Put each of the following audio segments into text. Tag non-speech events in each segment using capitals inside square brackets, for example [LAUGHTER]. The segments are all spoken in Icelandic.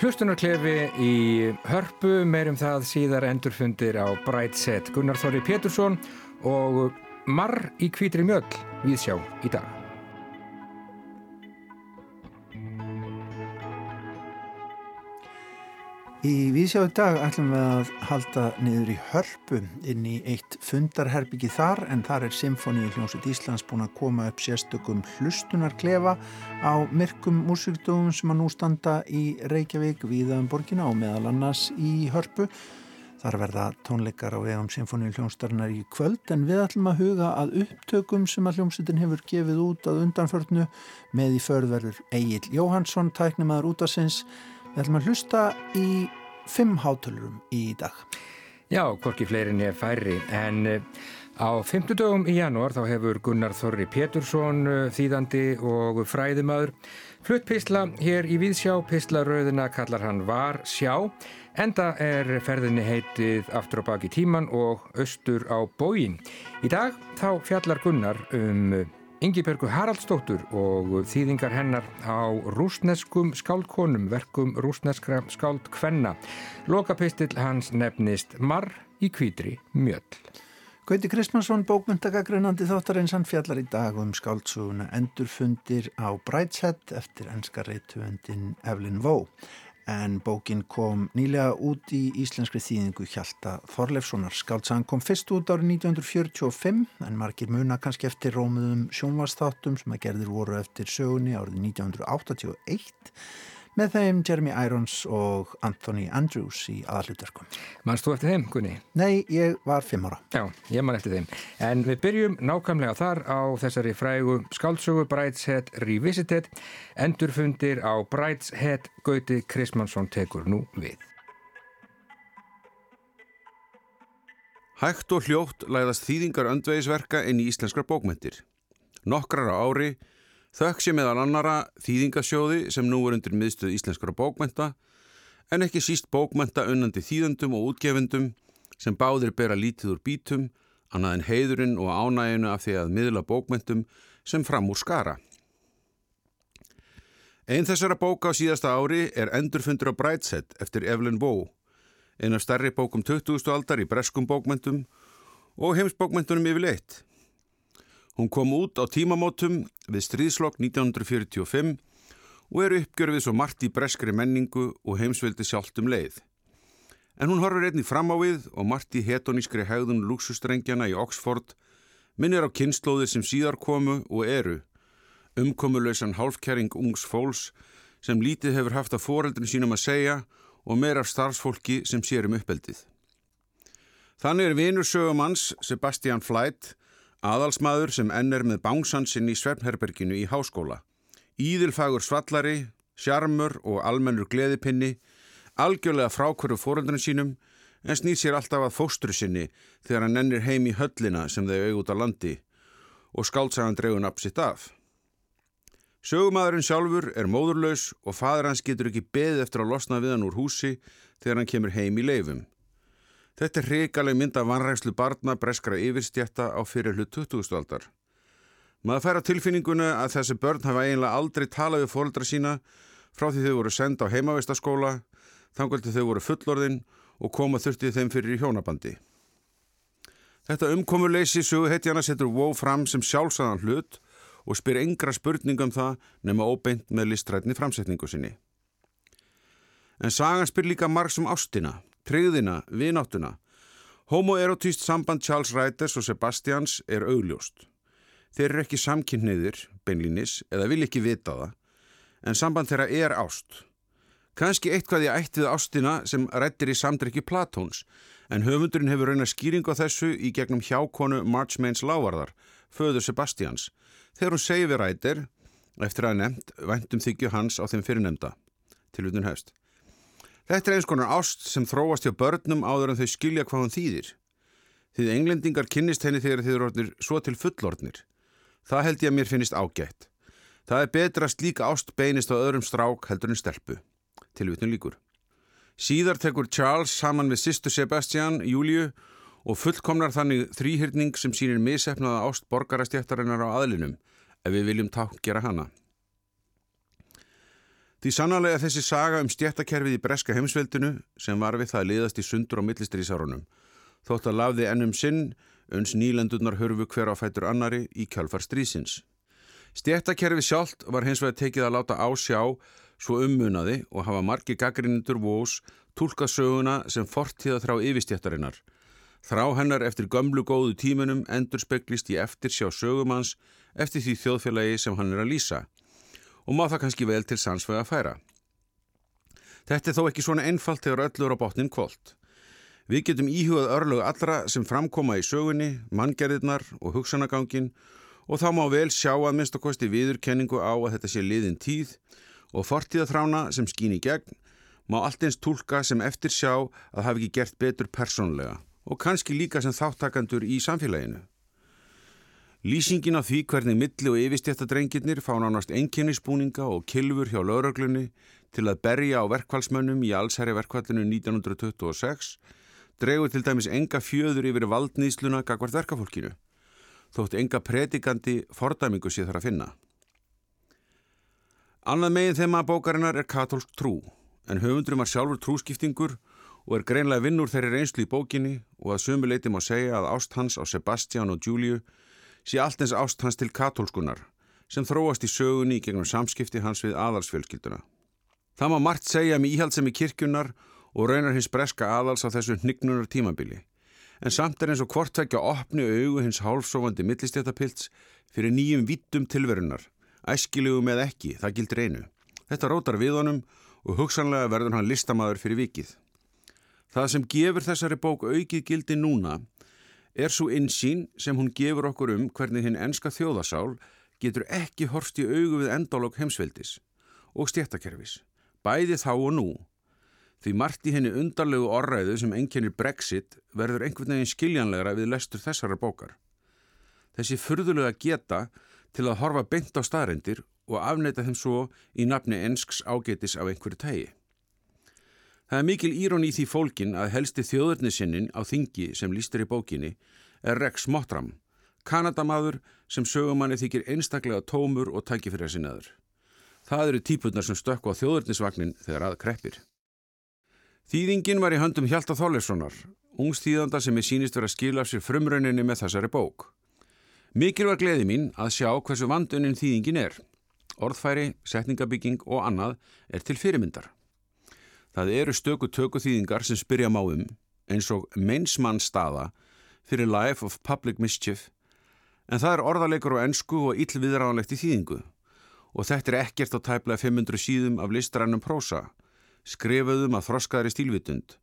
Hlustunarklefi í hörpu, meirum það síðar endurfundir á Brightset. Gunnar Þorri Pétursson og Marr í kvítri mjöll við sjá í dag. Í Vísjáðu dag ætlum við að halda niður í hörpu inn í eitt fundarherbyggi þar en þar er Symfóni í hljómsveit Íslands búin að koma upp sérstökum hlustunarklefa á myrkum músikdóðum sem að nú standa í Reykjavík viðaðum borgina og meðal annars í hörpu. Þar verða tónleikar á vegum Symfóni í hljómsdarnar í kvöld en við ætlum að huga að upptökum sem að hljómsveitin hefur gefið út að undanförnu með í förverður Egil Jóhansson, tæknimaður útasins Við ætlum að hlusta í fimm hátölurum í dag. Já, hvorki fleirin er færri en eh, á 50 dögum í janúar þá hefur Gunnar Þorri Pétursson eh, þýðandi og fræðimaður flutt písla hér í Víðsjá, píslaröðina kallar hann Var sjá, enda er ferðinni heitið aftur á baki tíman og austur á bógin. Í dag þá fjallar Gunnar um Yngibjörgu Haraldsdóttur og þýðingar hennar á rúsneskum skáldkonum, verkum rúsneskra skáldkvenna. Lokapistill hans nefnist Marr í kvítri mjöll. Gauti Kristmansson, bókmyndagagrunandi þáttarins, hann fjallar í dag um skáldsuguna Endurfundir á Brætsett eftir enska reytuendin Evelyn Vó en bókin kom nýlega út í íslenskri þýðingu Hjalta Þorleifssonar. Skáltsagan kom fyrst út árið 1945 en margir muna kannski eftir rómuðum sjónvastáttum sem að gerðir voru eftir sögunni árið 1981 með þeim Jeremy Irons og Anthony Andrews í aðalutverkum. Mannst þú eftir þeim, Gunni? Nei, ég var fimm ára. Já, ég mann eftir þeim. En við byrjum nákvæmlega þar á þessari frægu skáldsögu Brideshead Revisited endurfundir á Brideshead Gauti Krismansson tekur nú við. Hægt og hljótt læðast þýðingar öndvegisverka inn í íslenskar bókmyndir. Nokkrar á ári Þökk sé meðal annara þýðingasjóði sem nú er undir miðstöð íslenskara bókmenta en ekki síst bókmenta unnandi þýðendum og útgefendum sem báðir bera lítið úr bítum annað en heiðurinn og ánæginu af því að miðla bókmentum sem fram úr skara. Einn þessara bóka á síðasta ári er Endurfundur á Brætsett eftir Evelyn Bow, einn af starri bókum 20. aldar í breskum bókmentum og heimsbókmentunum yfirleitt. Hún kom út á tímamótum við stríðslokk 1945 og er uppgjörfið svo margt í breskri menningu og heimsveldi sjálft um leið. En hún horfur einni fram á við og margt í hetonískri hegðun luxustrengjana í Oxford minnir á kynnslóðir sem síðar komu og eru, umkomuleysan hálfkæring ungs fólks sem lítið hefur haft að foreldrin sínum að segja og meir af starfsfólki sem sér um uppeldið. Þannig er vinur sögumanns Sebastian Flight Aðalsmaður sem enn er með bánsansinn í Svefnherberginu í háskóla. Íðilfagur svallari, sjarmur og almennur gleðipinni, algjörlega frákvöru fóröldunum sínum en snýr sér alltaf að fóstru sinni þegar hann ennir heim í höllina sem þau auðvút á landi og skáltsagan draugun apsitt af. Sögumadurinn sjálfur er móðurlaus og fadur hans getur ekki beðið eftir að losna við hann úr húsi þegar hann kemur heim í leifum. Þetta er hrigaleg mynd af vanrækslu barna breskra yfirstjætta á fyrirlu 20. aldar. Maður fær á tilfinninguna að þessi börn hafa eiginlega aldrei talað við fóröldra sína frá því þau voru senda á heimavistaskóla, þangvöldi þau voru fullorðin og koma þurftið þeim fyrir í hjónabandi. Þetta umkomuleysi söguhetjana setur WoW fram sem sjálfsæðan hlut og spyr yngra spurningum það nema óbeint með listrætni framsetningu sinni. En sagan spyr líka marg sem ástina treyðina, vináttuna. Homoerotíst samband Charles Reiters og Sebastians er augljóst. Þeir eru ekki samkynniðir, beinlínis, eða vil ekki vita það, en samband þeirra er ást. Kanski eitthvað í ættið ástina sem rættir í samdrykki Platóns, en höfundurinn hefur raunar skýring á þessu í gegnum hjákonu Marchmains lávarðar, föður Sebastians, þegar hún segi við Reiter, eftir að nefnt, væntum þykju hans á þeim fyrirnemda, til utan hefst. Þetta er eins konar ást sem þróast hjá börnum áður en þau skilja hvað hann þýðir. Þið englendingar kynnist henni þegar þið eru orðnir svo til fullorðnir. Það held ég að mér finnist ágætt. Það er betra að slíka ást beinist á öðrum strák heldur en stelpu. Tilvitnum líkur. Síðar tekur Charles saman við sýstu Sebastian, Júliu og fullkomnar þannig þrýhyrning sem sínir misefnaða ást borgarastjættarinnar á aðlinum ef við viljum takk gera hana. Því sannarlega þessi saga um stjættakerfið í breska heimsveldinu sem var við það liðast í sundur á millistrísárunum þótt að lafði ennum sinn uns nýlendurnar hörfu hver á fætur annari í kjálfar strísins. Stjættakerfið sjálft var hins vegar tekið að láta ásjá svo ummunaði og hafa margi gaggrinundur vós tólka söguna sem fortíða þrá yfirstjættarinnar. Þrá hennar eftir gömlu góðu tímunum endur speklist í eftir sjá sögumanns eftir því þjóðfélagi sem hann er að lýsa og má það kannski vel til sannsvega að færa. Þetta er þó ekki svona einfalt þegar öllur á botnin kvólt. Við getum íhugað örlög allra sem framkoma í sögunni, manngerðirnar og hugsanagangin og þá má vel sjá að minnst og kosti viðurkenningu á að þetta sé liðin tíð og fortíðathrána sem skýn í gegn má allt eins tólka sem eftir sjá að hafi ekki gert betur persónlega og kannski líka sem þáttakandur í samfélaginu. Lýsingin á því hvernig milli og yfirstjættadrengirnir fá nánast enginnisbúninga og kilfur hjá lauraglunni til að berja á verkvælsmönnum í allsherri verkvælinu 1926 dregur til dæmis enga fjöður yfir valdnýsluna gagvart verkafólkinu, þótt enga predikandi fordæmingu sé þar að finna. Annað megin þema bókarinnar er katólsk trú, en höfundurum var sjálfur trúskiptingur og er greinlega vinnur þeirri reynslu í bókinni og að sömuleiti má segja að ást hans á Sebastian og Júliu sé allt eins ást hans til katólskunar sem þróast í sögunni í gegnum samskipti hans við aðalsfjölskylduna. Það má margt segja um íhaldsemi kirkjunar og raunar hins breska aðals á þessu hnignunar tímabili. En samt er eins og hvort vekja opni augu hins hálfsofandi millistjættapilts fyrir nýjum vittum tilverunar, æskilegu með ekki, það gildir einu. Þetta rótar við honum og hugsanlega verður hann listamæður fyrir vikið. Það sem gefur þessari bók aukið gildi núna er svo insýn sem hún gefur okkur um hvernig hinn enska þjóðasál getur ekki horst í augu við endalók heimsveldis og stjættakerfis, bæði þá og nú Því margt í henni undarlegu orræðu sem enginnir Brexit verður einhvern veginn skiljanlegra við lestur þessara bókar. Þessi furðulega geta til að horfa beint á staðrendir og afneita þeim svo í nafni ensks ágetis af einhverju tægi. Það er mikil írón í því fólkin að helsti þjóðurnisinnin á þingi sem lístur í bókinni er Rex Mottram, kanadamadur sem sögumanni þykir einstaklega tómur og tækifyrir sinnaður. Það eru típurnar sem stökku á þjóðurnisvagnin þegar að kreppir. Þýðingin var í höndum Hjalta Þorleifssonar, ungstíðanda sem er sínist verið að skila sér frumrauninni með þessari bók. Mikil var gleði mín að sjá hversu vandunin þýðingin er. Orðfæri, setningabygging og annað er til fyrirmyndar. Það eru stöku töku þýðingar sem spyrja máum eins og meinsmann staða fyrir Life of Public Mischief en það er orðarleikur á ennsku og illviðránlegt í þýðingu og þetta er ekkert á tæplega 500 síðum af listrannum prósa skrifuðum að þroskaðri stílvitund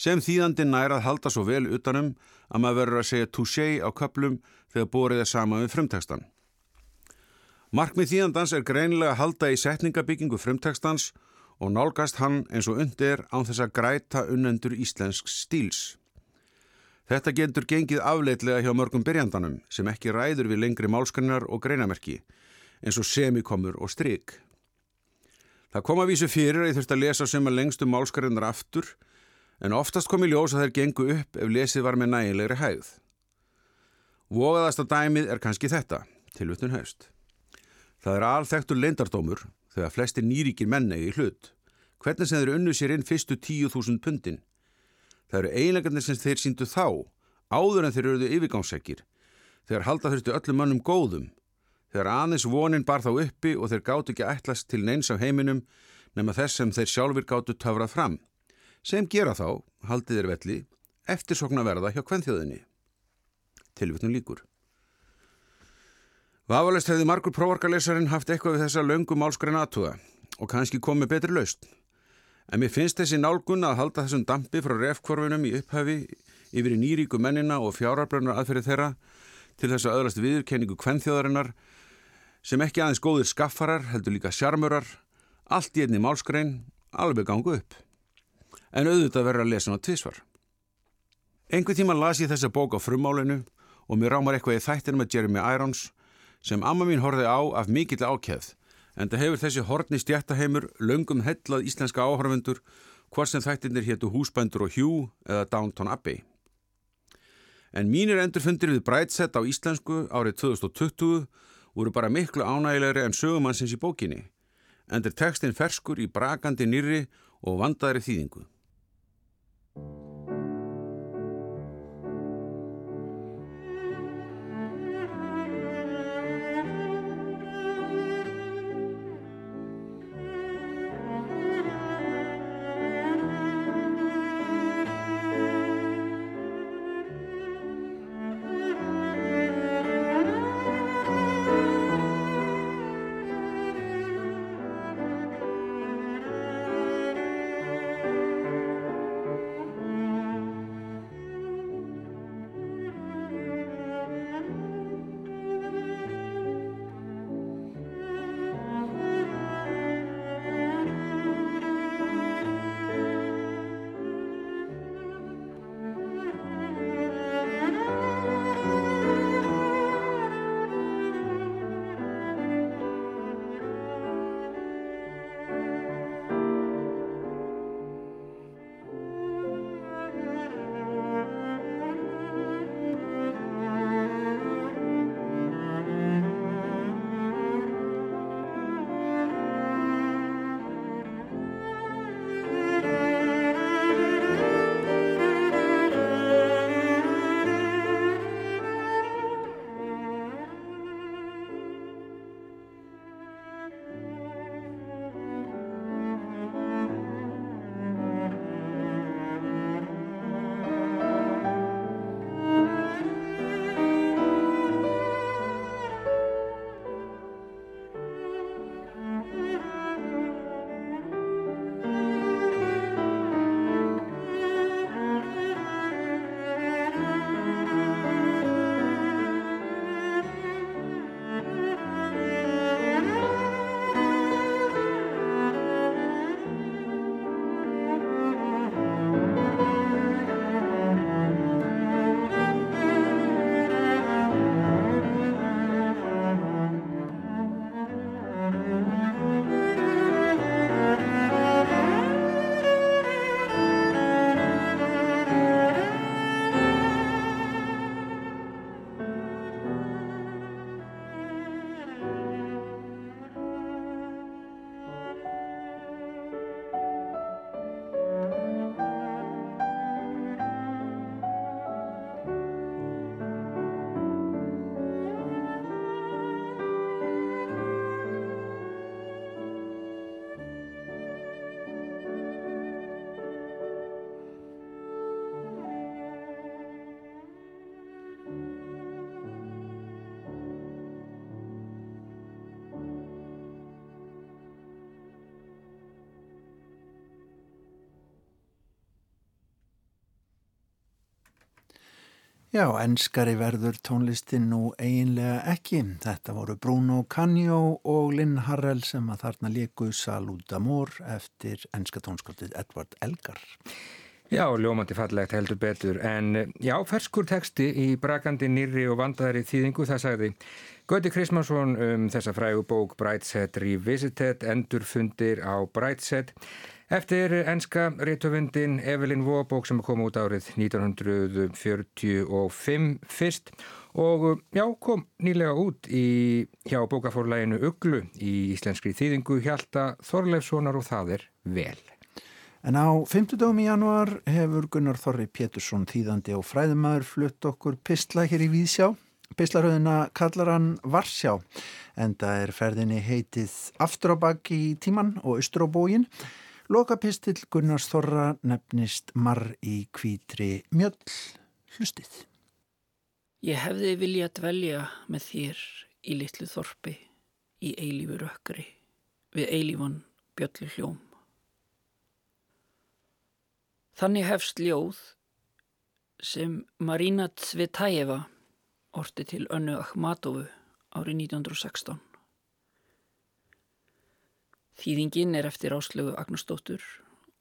sem þýðandi nærað halda svo vel utanum að maður verður að segja touché á köplum þegar bórið er sama við frumtekstan. Markmið þýðandans er greinilega að halda í setningabyggingu frumtekstans og nálgast hann eins og undir án þess að græta unnendur íslensk stíls. Þetta getur gengið afleitlega hjá mörgum byrjandanum sem ekki ræður við lengri málskrinnar og greinamerki eins og semikomur og stryk. Það kom að vísu fyrir að ég þurfti að lesa sem að lengstum málskarinnar aftur en oftast kom í ljós að þær gengu upp ef lesið var með nægilegri hægð. Vogaðasta dæmið er kannski þetta, tilvutun haust. Það er alþektur leindardómur þegar flesti nýríkir mennegi í hlut. Hvernig sem þeir unnu sér inn fyrstu tíu þúsund pundin? Það eru eiginlegarnir sem þeir síndu þá, áður en þeir eruðu yfirgangsekir. Þegar halda þurftu öllum mannum góðum þegar aðeins vonin bar þá uppi og þeir gáttu ekki ætlast til neins af heiminum nema þess sem þeir sjálfur gáttu töfrað fram, sem gera þá, haldið þeir velli, eftirsokna verða hjá kvennþjóðinni. Tilvittnum líkur. Vafalest hefði margur prófarkalesarinn haft eitthvað við þessa laungum málskræna aðtuga og kannski komið betri laust. En mér finnst þessi nálgun að halda þessum dampi frá refkvorfunum í upphafi yfir í nýríku mennina og fjárarbröðnar aðferði þeirra til þess að öðrast viðurkenningu kvennþjóðarinnar sem ekki aðeins góðir skaffarar, heldur líka sjarmurar, allt í einni málskrein, alveg gangu upp. En auðvitað verður að lesa hann á tvísvar. Engu tíma las ég þessa bók á frummálinu og mér rámar eitthvað í þættir með Jeremy Irons sem amma mín horfið á af mikill ákjæð en það hefur þessi horni stjættaheimur löngum hellað íslenska áhörfundur hvort sem þættirnir héttu Húsbændur og Hjú eða Downton Abbey. En mínir endurfundir við Breitset á íslensku árið 2020 voru bara miklu ánægilegri en sögumannsins í bókinni. endur tekstin ferskur í brakandi nýri og vandaðri þýðingu. Já, enskari verður tónlistin nú eiginlega ekki. Þetta voru Bruno Canio og Lynn Harrell sem að þarna líku Salud Amor eftir enska tónskaldið Edvard Elgar. Já, ljómandi fallegt heldur betur, en já, ferskur teksti í brakandi nýri og vandaðari þýðingu, það sagði Gauti Krismansson um þessa frægu bók Brightset Revisited, endurfundir á Brightset. Eftir enska réttöfundin Evelyn Waugh sem kom út árið 1945 fyrst og já, kom nýlega út í, hjá bókafórlæginu Uglu í íslenskri þýðingu Hjalta Þorleifssonar og það er vel. En á 50 dögum í januar hefur Gunnar Þorri Pétursson þýðandi og fræðumæður flutt okkur pistla hér í Víðsjá. Pistlaröðina kallar hann Varsjá en það er ferðinni heitið Aftur á baki í tíman og bógin. Lokapistill Gunnars Þorra nefnist Marr í kvítri mjöll hlustið. Ég hefði vilja dvelja með þér í litlu þorpi, í eilífu rökkri, við eilífan bjöllu hljóm. Þannig hefst ljóð sem Marina Tsvetaeva orti til önnu Akhmatovu árið 1916. Þýðingin er eftir áslögu Agnustóttur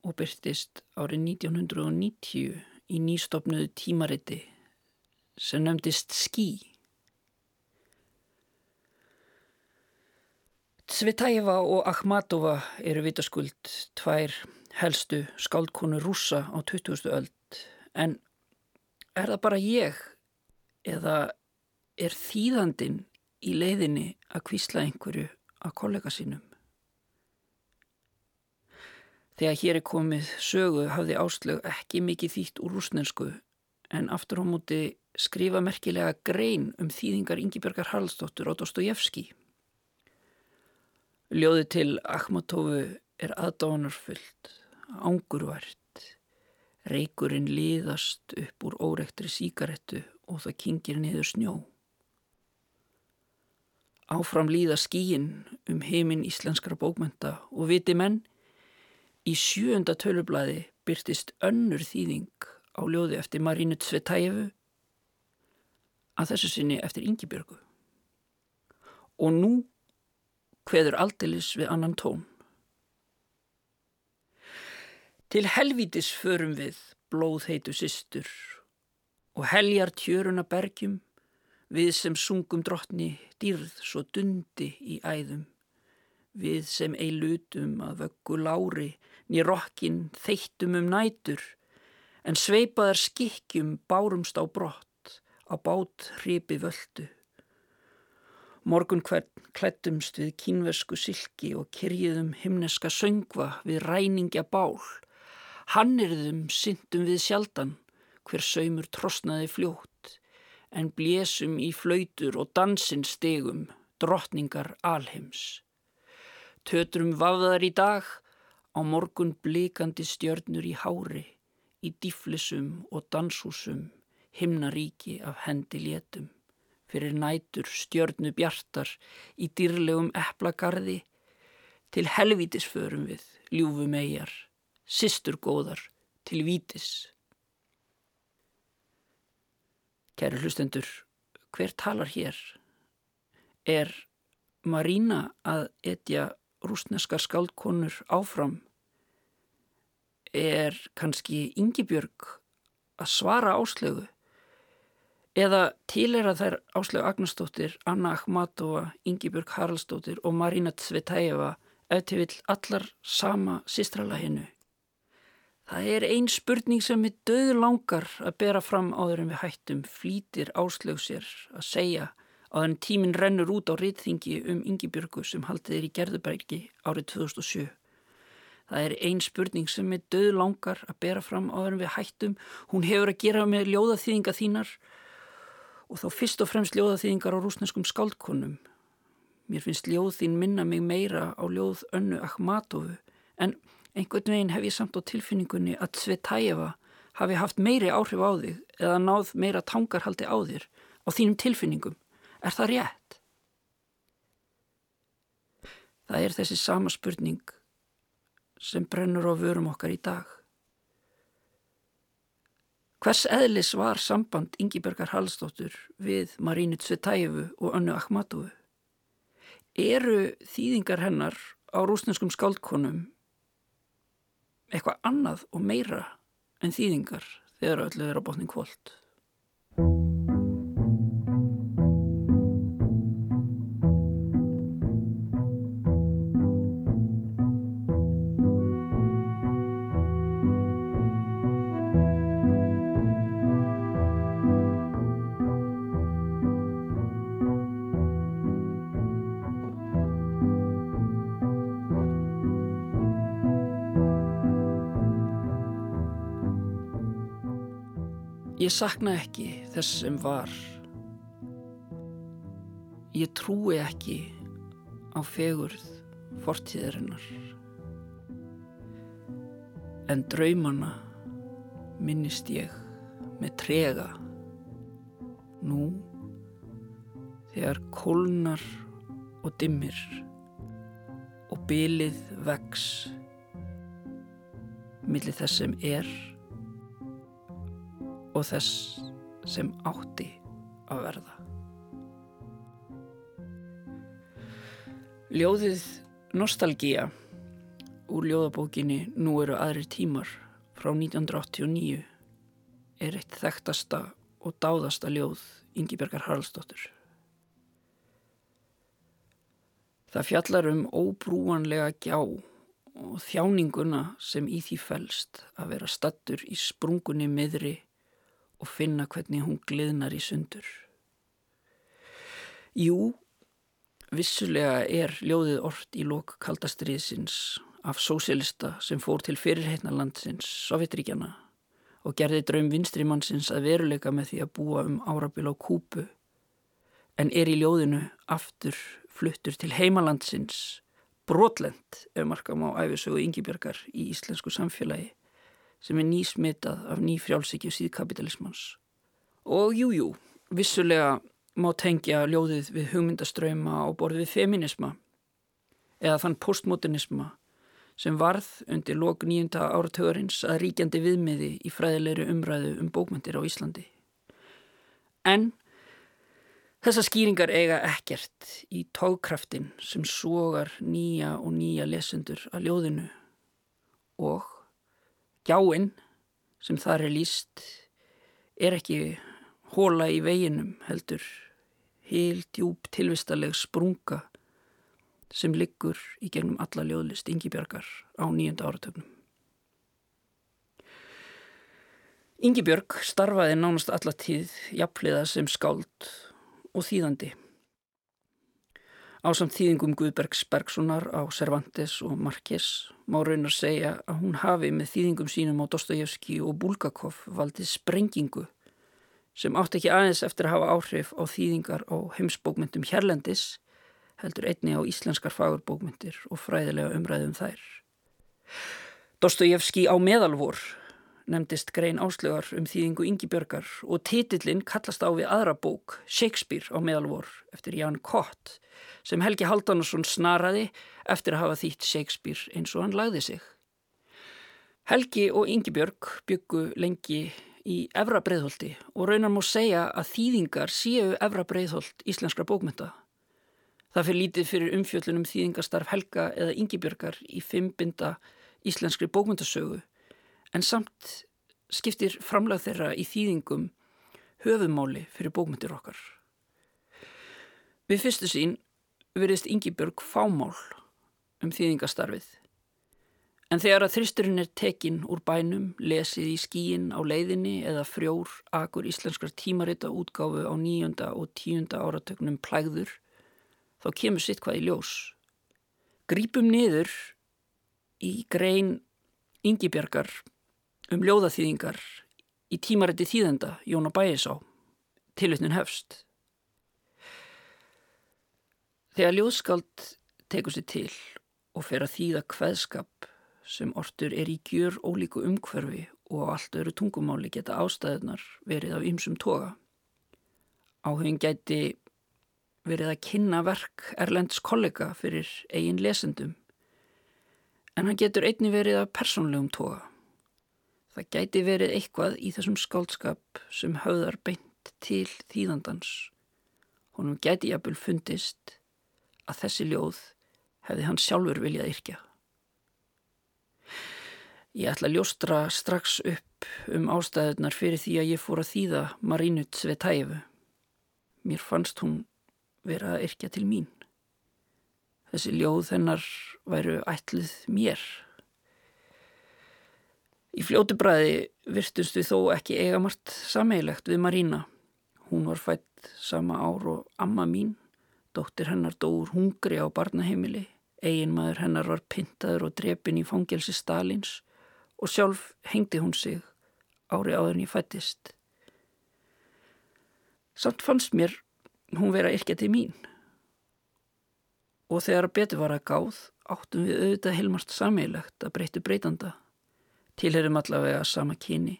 og byrtist árið 1990 í nýstofnuðu tímariti sem nefndist Skí. Tsvetaeva og Akhmatova eru vitaskuld tvær helstu skáldkonu rúsa á 20. öld en er það bara ég eða er þýðandin í leiðinni að kvísla einhverju að kollega sínum? Þegar hér er komið sögu hafði Áslög ekki mikið þýtt úr rúsnensku en aftur á móti skrifa merkilega grein um þýðingar Ingibergar Haraldsdóttur á Dostojevski. Ljóði til Akhmatovu er aðdánarfullt, ángurvært, reykurinn liðast upp úr órektri síkarettu og það kingir niður snjó. Áfram líða skíin um heiminn íslenskra bókmenta og viti menn, í sjöunda tölublaði byrtist önnur þýðing á ljóði eftir Marínu Tsvetæfu að þessu sinni eftir Yngibjörgu. Og nú hveður aldilis við annan tón. Til helvítis förum við blóðheitu systur og heljar tjöruna bergjum við sem sungum drottni dýrð svo dundi í æðum, við sem ei lutum að vöggu lári nýr rokkin þeittum um nætur, en sveipaðar skikkjum bárumst á brott á bát hripi völdu. Morgun hvern klættumst við kínvesku silki og kyrjiðum himneska söngva við ræningja bál. Hannirðum syndum við sjaldan, hver saumur trosnaði fljótt, en blésum í flautur og dansinn stegum, drottningar alheims. Tötrum vafðar í dag, á morgun blikandi stjörnur í hári, í dýflisum og danshúsum, himnaríki af hendi létum fyrir nætur stjörnu bjartar í dýrlegum eplagarði, til helvítis förum við, ljúfum eigjar, sistur góðar, til vítis. Kæri hlustendur, hver talar hér? Er Marína að etja rúsneskar skáldkonur áfram? Er kannski Yngibjörg að svara áslögu? Eða tilera þær Áslögu Agnarsdóttir, Anna Akhmatova, Yngibjörg Haraldsdóttir og Marina Tsvetæeva eftir vill allar sama sistrala hennu. Það er ein spurning sem við döðu langar að bera fram áður en við hættum flýtir Áslögu sér að segja að en tíminn rennur út á reytþingi um Yngibjörgu sem haldið er í Gerðubergi árið 2007. Það er ein spurning sem við döðu langar að bera fram áður en við hættum. Hún hefur að gera með ljóðaþýðinga þínar og þá fyrst og fremst ljóðaþýðingar á rúsneskum skáldkonum. Mér finnst ljóð þín minna mig meira á ljóð önnu Akhmatovu en einhvern veginn hef ég samt á tilfinningunni að Svetæeva hafi haft meiri áhrif á þig eða náð meira tangarhaldi á þér á þínum tilfinningum. Er það rétt? Það er þessi sama spurning sem brennur á vörum okkar í dag. Hvers eðlis var samband Ingibergar Hallstóttur við Marínu Tsvetæfu og Önnu Akhmatovu? Eru þýðingar hennar á rúsneskum skáldkonum eitthvað annað og meira en þýðingar þegar öllu er á botning kvöld? Ég sakna ekki þess sem var. Ég trúi ekki á fegurð fortíðarinnar. En draumana minnist ég með trega. Nú, þegar kólnar og dimmir og bylið vex millir þess sem er og þess sem átti að verða. Ljóðið Nostalgía úr ljóðabókinni Nú eru aðrir tímar frá 1989 er eitt þekktasta og dáðasta ljóð Ingibergar Haraldsdóttur. Það fjallar um óbrúanlega gjá og þjáninguna sem í því fælst að vera stattur í sprungunni miðri og finna hvernig hún gliðnar í sundur. Jú, vissulega er ljóðið orrt í lok kaldastriðsins af sósélista sem fór til fyrirheitna landsins, Sovjetríkjana og gerði draum vinstrimannsins að veruleika með því að búa um árabil á kúpu en er í ljóðinu aftur fluttur til heimalandsins brotlend ef markam á æfisögu yngibjörgar í íslensku samfélagi sem er nýsmitað af nýfrjálsíkju síðkapitalismans. Og jújú, jú, vissulega má tengja ljóðið við hugmyndaströyma og borðið við feminisma eða þann postmodernisma sem varð undir lok nýjunda áratugurins að ríkjandi viðmiði í fræðilegri umræðu um bókmyndir á Íslandi. En þessa skýringar eiga ekkert í tókraftin sem sogar nýja og nýja lesendur að ljóðinu og gjáinn sem þar er líst er ekki hóla í veginum heldur heil djúb tilvistaleg sprunga sem liggur í gegnum alla ljóðlist Yngibjörgar á nýjönda áratögnum. Yngibjörg starfaði nánast alla tíð jafnliða sem skáld og þýðandi. Á samt þýðingum Guðbergs Bergsonar á Cervantes og Marquez má raunar segja að hún hafi með þýðingum sínum á Dostojevski og Bulgakov valdið sprengingu sem átt ekki aðeins eftir að hafa áhrif á þýðingar á heimsbókmyndum Hérlendis heldur einni á íslenskar fagurbókmyndir og fræðilega umræðum þær. Dostojevski á meðalvor nefndist grein áslögar um þýðingu Ingi Björgar og titillin kallast á við aðra bók, Shakespeare á meðalvor, eftir Jan Kott, sem Helgi Haldansson snaraði eftir að hafa þýtt Shakespeare eins og hann lagði sig. Helgi og Ingi Björg byggu lengi í Evra Breitholti og raunar múi segja að þýðingar séu Evra Breitholt íslenskra bókmynda. Það fyrir lítið fyrir umfjöllunum þýðingastarf Helga eða Yngibjörgar í fimmbinda íslenskri bókmyndasögu en samt skiptir framlag þeirra í þýðingum höfumáli fyrir bókmyndir okkar. Við fyrstu sín veriðst Yngibjörg fámál um þýðingastarfið En þegar að þristurinn er tekinn úr bænum, lesið í skíin á leiðinni eða frjór akur íslenskar tímarita útgáfu á nýjönda og tíunda áratögnum plægður, þá kemur sitt hvað í ljós. Grípum niður í grein yngibjargar um ljóðaþýðingar í tímariti þýðenda Jóna Bæisá, tilutnin hefst. Þegar ljóðskald tekur sér til og fer að þýða hveðskap sem ortur er í gjör ólíku umhverfi og á allt öru tungumáli geta ástæðunar verið af ymsum toga. Áhugin gæti verið að kynna verk Erlends kollega fyrir eigin lesendum en hann getur einni verið af persónlegum toga. Það gæti verið eitthvað í þessum skáldskap sem höfðar beint til þýðandans. Honum gæti jafnvel fundist að þessi ljóð hefði hann sjálfur viljað yrkja. Ég ætla að ljóstra strax upp um ástæðunar fyrir því að ég fór að þýða Marínu Tsvetæfu. Mér fannst hún vera að yrkja til mín. Þessi ljóð hennar væru ætlið mér. Í fljótu bræði virtust við þó ekki eiga margt sameigilegt við Marína. Hún var fætt sama ár og amma mín. Dóttir hennar dóur hungri á barnaheimili. Egin maður hennar var pintaður og drepin í fangelsi Stalins og sjálf hengdi hún sig ári áður en ég fættist. Samt fannst mér hún vera yrkja til mín og þegar betur var að gáð áttum við auðvitað heilmast sammeilegt að breytu breytanda. Tilherum allavega sama kyni,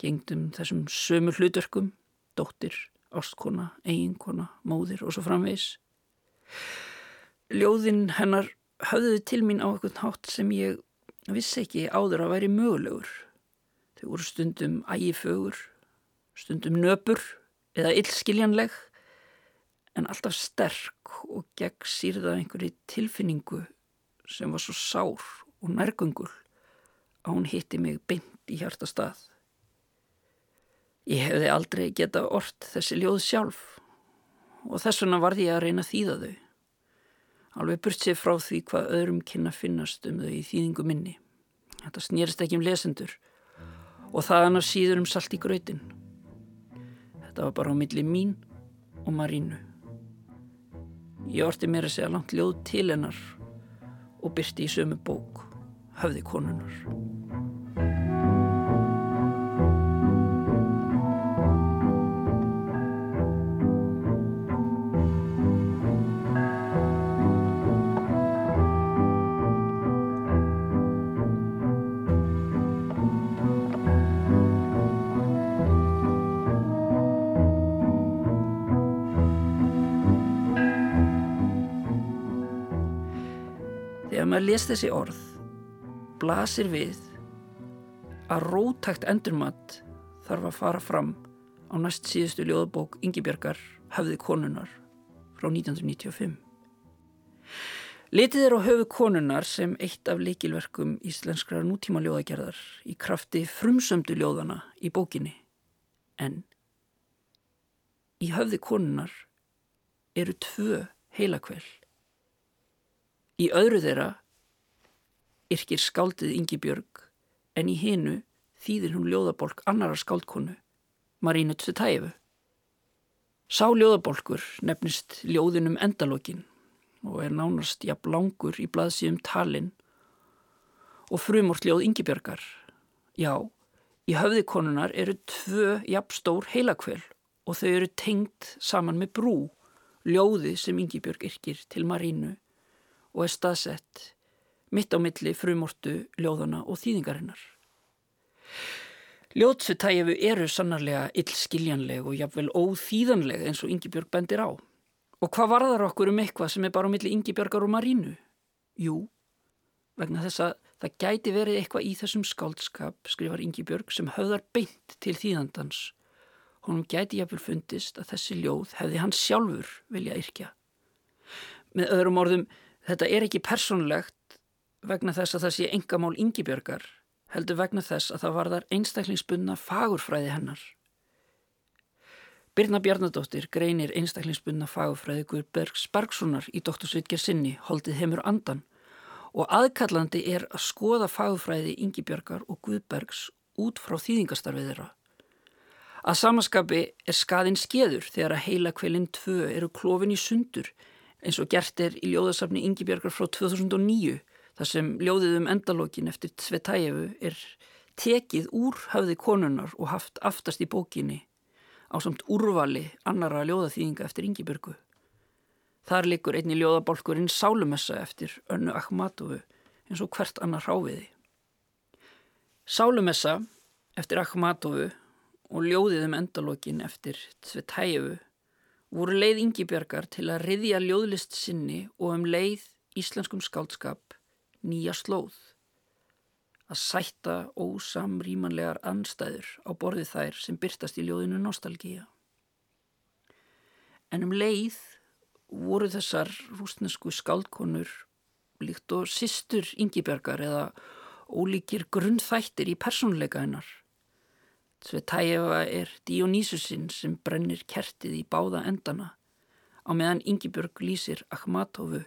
gengdum þessum sömu hlutverkum, dóttir, ástkona, eiginkona, móðir og svo framvegs. Ljóðin hennar höfðuði til mín á eitthvað hátt sem ég vissi ekki áður að væri mögulegur. Þau voru stundum ægifögur, stundum nöpur eða illskiljanleg en alltaf sterk og gegn sírða einhverju tilfinningu sem var svo sár og nærgöngul að hún hitti mig beint í hjarta stað. Ég hefði aldrei geta orrt þessi ljóð sjálf og þess vegna varði ég að reyna að þýða þau alveg burt sér frá því hvað öðrum kynna finnast um þau í þýðingu minni. Þetta snýrst ekki um lesendur og það annars síður um salt í grötin. Þetta var bara á milli mín og Marínu. Ég orti mér að segja langt ljóð til hennar og byrti í sömu bók. Höfði konunar. Þegar maður les þessi orð, blasir við að rótækt endurmat þarf að fara fram á næst síðustu ljóðabók Ingibjörgar Höfði konunar frá 1995. Litið er á höfu konunar sem eitt af leikilverkum íslenskra nútíma ljóðagerðar í krafti frumsömdu ljóðana í bókinni. En í höfði konunar eru tvö heilakvel. Í öðru þeirra yrkir skáldið Ingi Björg en í hinu þýðir hún ljóðabolk annara skáldkonu, Marínu Tsvetæfu. Sá ljóðabolkur nefnist ljóðinum endalókin og er nánast jafn langur í blaðsíðum talin og frumort ljóð Ingi Björgar. Já, í höfði konunar eru tvö jafn stór heilakvel og þau eru tengt saman með brú, ljóði sem Ingi Björg yrkir til Marínu og er staðsett mitt á milli frumortu ljóðana og þýðingarinnar. Ljótsutæfu eru sannarlega illskiljanleg og jafnvel óþýðanleg eins og Yngibjörg bendir á. Og hvað varðar okkur um eitthvað sem er bara á milli Yngibjörgar og Marínu? Jú, vegna þess að það gæti verið eitthvað í þessum skáldskap, skrifar Yngibjörg, sem höfðar beint til þýðandans. Honum gæti jafnvel fundist að þessi ljóð hefði hann sjálfur vilja yrkja. Með öðrum orðum, þetta er ekki persónlegt vegna þess að það sé engamál Yngibjörgar, heldur vegna þess að það varðar einstaklingsbunna fagurfræði hennar. Birna Bjarnadóttir greinir einstaklingsbunna fagurfræði Guðbergs Bergsonar í doktorsvitger sinni, holdið heimur andan og aðkallandi er að skoða fagurfræði Yngibjörgar og Guðbergs út frá þýðingastarfið þeirra. Að samaskapi er skaðin skeður þegar að heila kvelin tvö eru klófin í sundur eins og gert er í ljóðasafni Yngibjörgar frá 2009 þar sem ljóðið um endalókin eftir Svetæjefu er tekið úr höfði konunar og haft aftast í bókinni á samt úrvali annara ljóðaþýðinga eftir Yngibjörgu. Þar likur einni ljóðabolkurinn Sálumessa eftir Önnu Akhmatovu eins og hvert annar ráfiði. Sálumessa eftir Akhmatovu og ljóðið um endalókin eftir Svetæjefu voru leið Yngibjörgar til að riðja ljóðlist sinni og um leið íslenskum skáldskap nýja slóð. Að sætta ósamrýmanlegar anstæður á borði þær sem byrtast í ljóðinu nostalgíja. En um leið voru þessar rústnesku skáldkonur líkt og sýstur Yngibjörgar eða ólíkir grunnþættir í persónleika hennar. Svetæjefa er Dionýsusinn sem brennir kertið í báða endana á meðan Yngibjörg lýsir Akhmatovu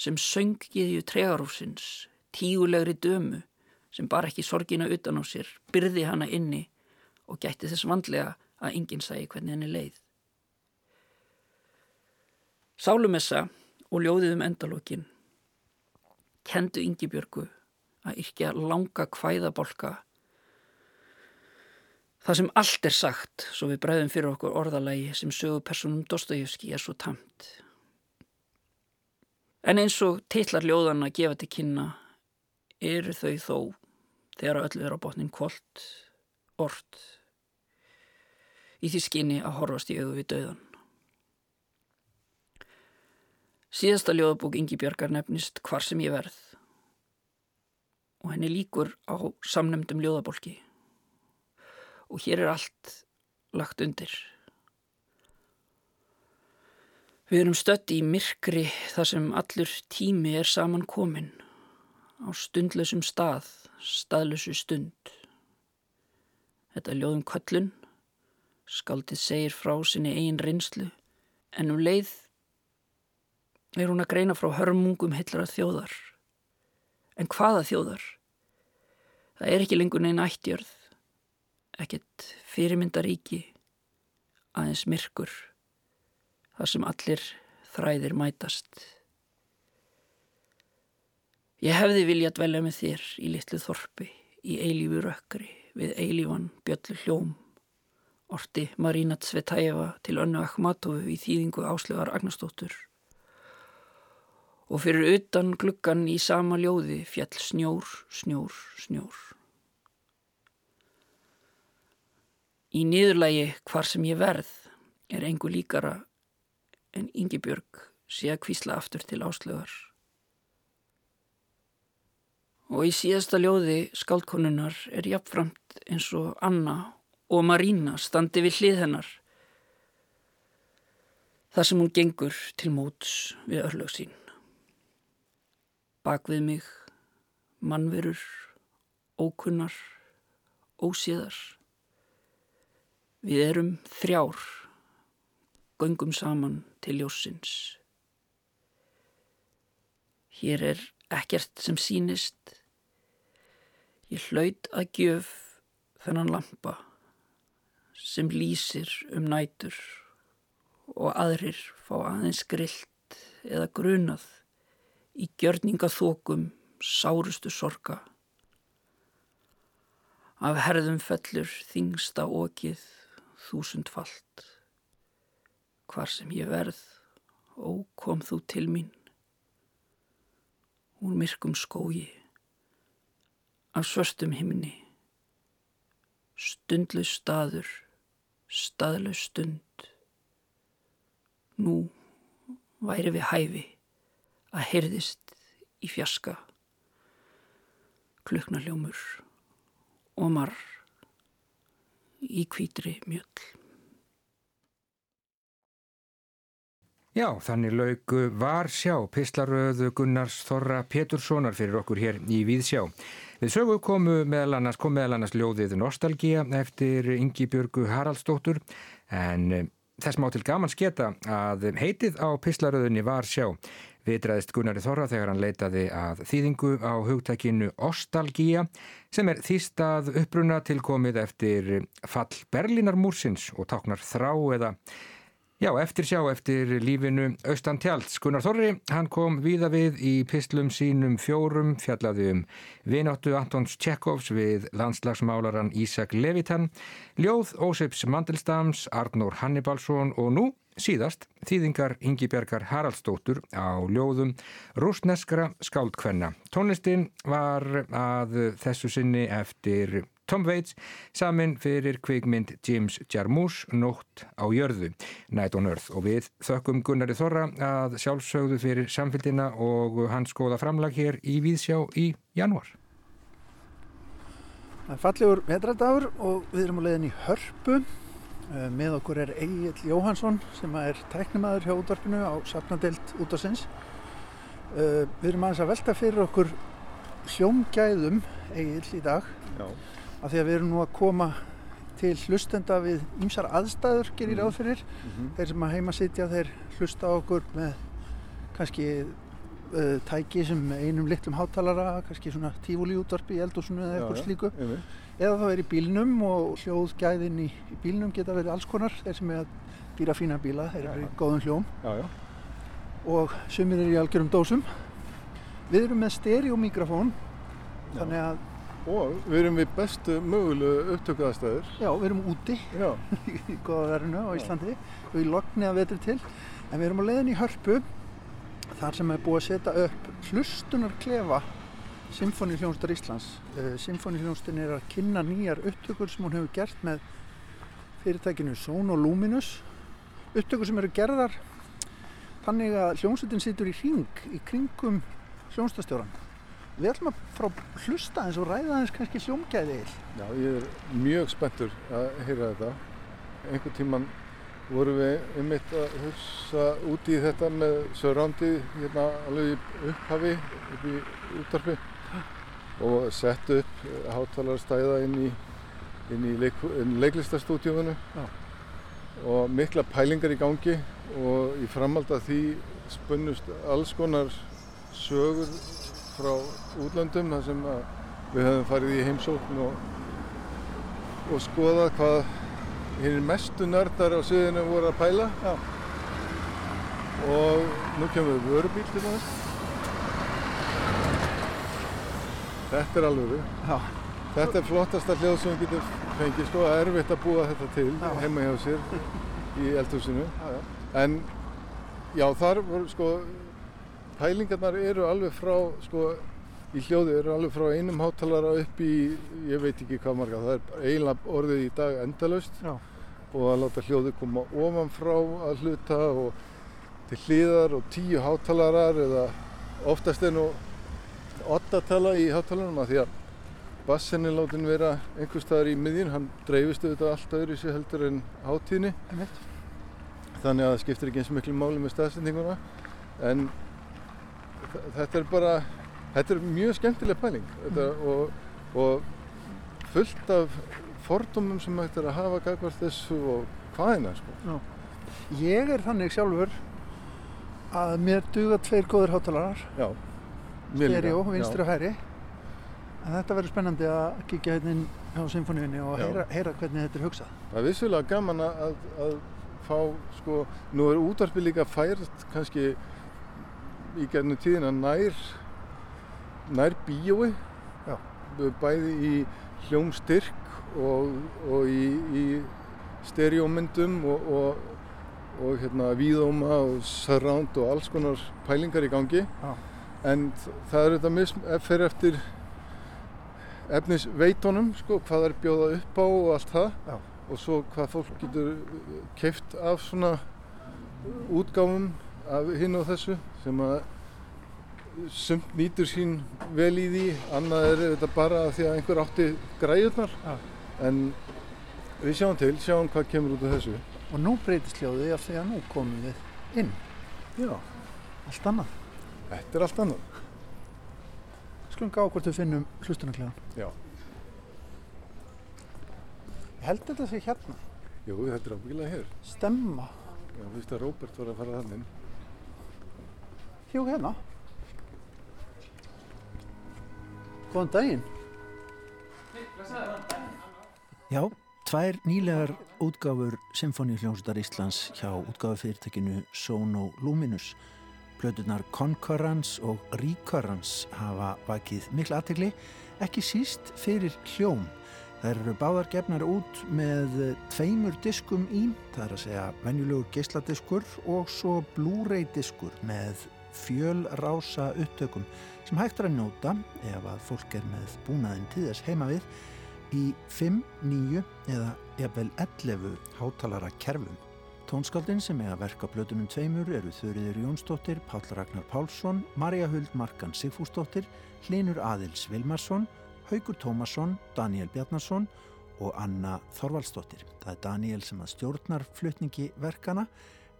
sem sönggiðju tregarúsins, tígulegri dömu sem bar ekki sorgina utan á sér, byrði hana inni og gætti þess vandlega að enginn sæi hvernig henni leið. Sálumessa og ljóðið um endalókin kendu Yngibjörgu að yrkja langa kvæðabolka Það sem allt er sagt, svo við bræðum fyrir okkur orðalagi sem sögu personum Dostojevski er svo tamt. En eins og teitlar ljóðana gefa til kynna eru þau þó þegar öllu er á botnin kvöld, orð, í því skinni að horfast í auðu við döðan. Síðasta ljóðabók Ingi Björgar nefnist Hvar sem ég verð og henni líkur á samnemdum ljóðabólki og hér er allt lagt undir. Við erum stött í myrkri þar sem allur tími er saman komin á stundlösum stað, staðlösu stund. Þetta er ljóðum köllun, skaldið segir frá sinni eigin reynslu, en um leið er hún að greina frá hörmungum hillara þjóðar. En hvaða þjóðar? Það er ekki lengur neina ættjörð, ekkert fyrirmyndaríki, aðeins myrkur, þar sem allir þræðir mætast. Ég hefði viljað dvelja með þér í litlu þorpi, í eilífu rökkri, við eilífan bjöllu hljóm. Orti Marina Tsvetæeva til önnu Akhmatovu í þýðingu áslögar Agnarstóttur. Og fyrir utan gluggan í sama ljóði fjall snjór, snjór, snjór. Í niðurlægi hvar sem ég verð er engu líkara en Ingi Björg sé að kvísla aftur til áslögar. Og í síðasta ljóði skáldkonunar er jafnframt eins og Anna og Marína standi við hlið hennar. Þar sem hún gengur til móts við örlög sín. Bak við mig, mannverur, ókunnar, ósíðar. Við erum þrjár, göngum saman til ljósins. Hér er ekkert sem sínist. Ég hlaut að gjöf þennan lampa sem lýsir um nætur og aðrir fá aðeins grillt eða grunað í gjörningaþókum sárustu sorga. Af herðum fellur þingsta okið þúsundfalt. Hvar sem ég verð, ó kom þú til mín. Úr myrkum skógi af svörstum himni. Stundlaus staður staðlaus stund. Nú væri við hæfi að heyrðist í fjaska kluknaljómur og marr í kvítri mjöll Já, þannig laug var sjá pislaröðu Gunnars Þorra Peturssonar fyrir okkur hér í Víðsjá. Við sögu komu meðal annars, kom meðal annars ljóðið Nostalgia eftir Ingi Björgu Haraldsdóttur en eh, þess má til gaman sketa að heitið á pislaröðunni var sjá. Vitraðist Gunnari Þorra þegar hann leitaði að þýðingu á hugtækinu Ostalgia sem er þýstað uppbruna tilkomið eftir fall Berlínarmúrsins og táknar þrá eða Já, eftir sjá eftir lífinu Austan Tjalds. Gunnar Þorri, hann kom víða við í pislum sínum fjórum, fjallaði um vináttu Antons Tjekkovs við landslagsmálaran Ísak Levitan, Ljóð Ósips Mandelstams, Arnór Hannibalsson og nú síðast þýðingar Ingi Bjarkar Haraldsdóttur á ljóðum rúsneskra skáldkvenna. Tónlistin var að þessu sinni eftir Tom Waits samin fyrir kvikmynd James Jarmusch Nótt á jörðu, Night on Earth og við þökkum Gunnari Þorra að sjálfsögðu fyrir samfélgina og hans góða framlag hér í Víðsjá í janúar. Það er fallegur vetradagur og við erum á leiðin í Hörpu. Með okkur er Egil Jóhansson sem er tæknimaður hjá útvarpinu á Sapnadelt útvarsins. Við erum aðeins að velta fyrir okkur hljómgæðum Egil í dag. Já af því að við erum nú að koma til hlustenda við ymsar aðstæður gerir mm. ráð fyrir. Mm -hmm. þeir sem að heima sitja þeir hlusta á okkur með kannski uh, tæki sem einum litlum hátalara kannski svona tífúli útvarpi í eldúsinu eða eitthvað slíku. Ja, eða þá er í bílnum og hljóðgæðin í, í bílnum geta verið alls konar. Þeir sem er að dýra fína bíla þeir eru í góðum hljóm. Já, já. og sumir eru í algjörum dósum. Við erum með stereomikrofón þannig að og við erum við bestu mögulegu upptökuðastæður Já, við erum úti [LAUGHS] í goða verðinu á Íslandi. Og í lokni að vetri til. En við erum á leiðin í Hörpu þar sem er búið að setja upp hlustunarklefa Symfónihljónstar Íslands. Uh, eh, Symfónihljónstin er að kynna nýjar upptökur sem hún hefur gert með fyrirtækinu Sono Luminous. Upptökur sem eru gerðar þannig að hljónsutin situr í hring í kringum hljónstastjóran Við ætlum að frá hlusta eins og ræða eins kannski hljómgæði Já, ég er mjög spenntur að heyra þetta. Einhvern tíman vorum við einmitt að hugsa úti í þetta með surroundið hérna alveg í upphafi, upp í útdarfi og sett upp hátalarstæða inn í, í leik, leiklistastúdíónu og mikla pælingar í gangi og í framhald að því spunnust alls konar sögur frá útlöndum þar sem við höfum farið í heimsókn og, og skoðað hvað hinn mestu nördar á suðinu voru að pæla Já. og nú kemur við vörubíl til þess Þetta er alvöru. Já. Þetta er flottasta hljóð sem við getum fengið sko, það er erfitt að búa þetta til Já. heima hjá sér í eldhúsinu. En já, þar voru sko, pælingarnar eru alveg frá, sko, í hljóði eru alveg frá einum hátalara upp í, ég veit ekki hvað marga, það er eiginlega orðið í dag endalaust. Já. og að láta hljóði koma ofan frá að hluta og til hliðar og tíu hátalarar eða oftast er nú ottatala í hátalarunum að því að bassin er látin vera einhver staðar í miðjun, hann dreifist auðvitað allt öðru sér heldur en hátíðni þannig að það skiptir ekki eins miklu máli með staðsendinguna en þetta er bara þetta er mjög skemmtileg pæling þetta, og, og fullt af fordómum sem hægt er að hafa gagvart þessu og hvaðina sko. Ég er þannig sjálfur að mér duga tveir góður hátalarar, stereo, vinstri Já. og hæri. En þetta verður spennandi að kíkja hérna inn hjá symfóníunni og heyra, heyra hvernig þetta er hugsað. Það er vissulega gaman að, að, fá, sko, nú er útvarpi líka fært kannski í gennum tíðina nær, nær bíói, Já. bæði í hljómstyrk og, og í, í stereómyndum og, og, og hérna víðóma og surround og alls konar pælingar í gangi. Já. En það er þetta mism, fer eftir efnisveitunum, sko, hvað það er bjóða upp á og allt það Já. og svo hvað fólk getur keift af svona útgáfum af hinn og þessu sem að sumt nýtur sín vel í því, annað er þetta bara því að einhver átti græðurnar Já. en við sjáum til, sjáum hvað kemur út af þessu Og nú breytist hljóðið af því að nú komum við inn, Já, allt annað. þetta er allt annað Skulum gá hvort við finnum hlustunarklegan. Já. Ég held þetta sé hérna. Jú, þetta er ábyggilega hér Stemma. Já, fyrst að Róbert var að fara þannig Hjú hérna. Góðan daginn. Já, tvær nýlegar útgáfur Symfóníuhljómsveitar Íslands hjá útgáfufyrirtækinu Sono Luminous. Plöturnar Concurrence og Recurrence hafa vakið mikla aðtegli, ekki síst fyrir hljóm. Þær eru báðar gefnar út með tveimur diskum í, það er að segja venjulegur geisladiskur og svo Blu-ray diskur með fjölrása upptökum sem hægt er að njóta ef að fólk er með búnaðin til þess heima við í 5, 9 eða jafnvel 11 hátalara kerfum. Tónskáldin sem eiga verka blötunum tveimur eru Þurriður Jónsdóttir, Páll Ragnar Pálsson, Marja Huld Markan Sigfúsdóttir, Hlinur Aðils Vilmarsson, Haugur Tómasson, Daniel Bjarnarsson og Anna Þorvaldsdóttir. Það er Daniel sem að stjórnar flutningi verkana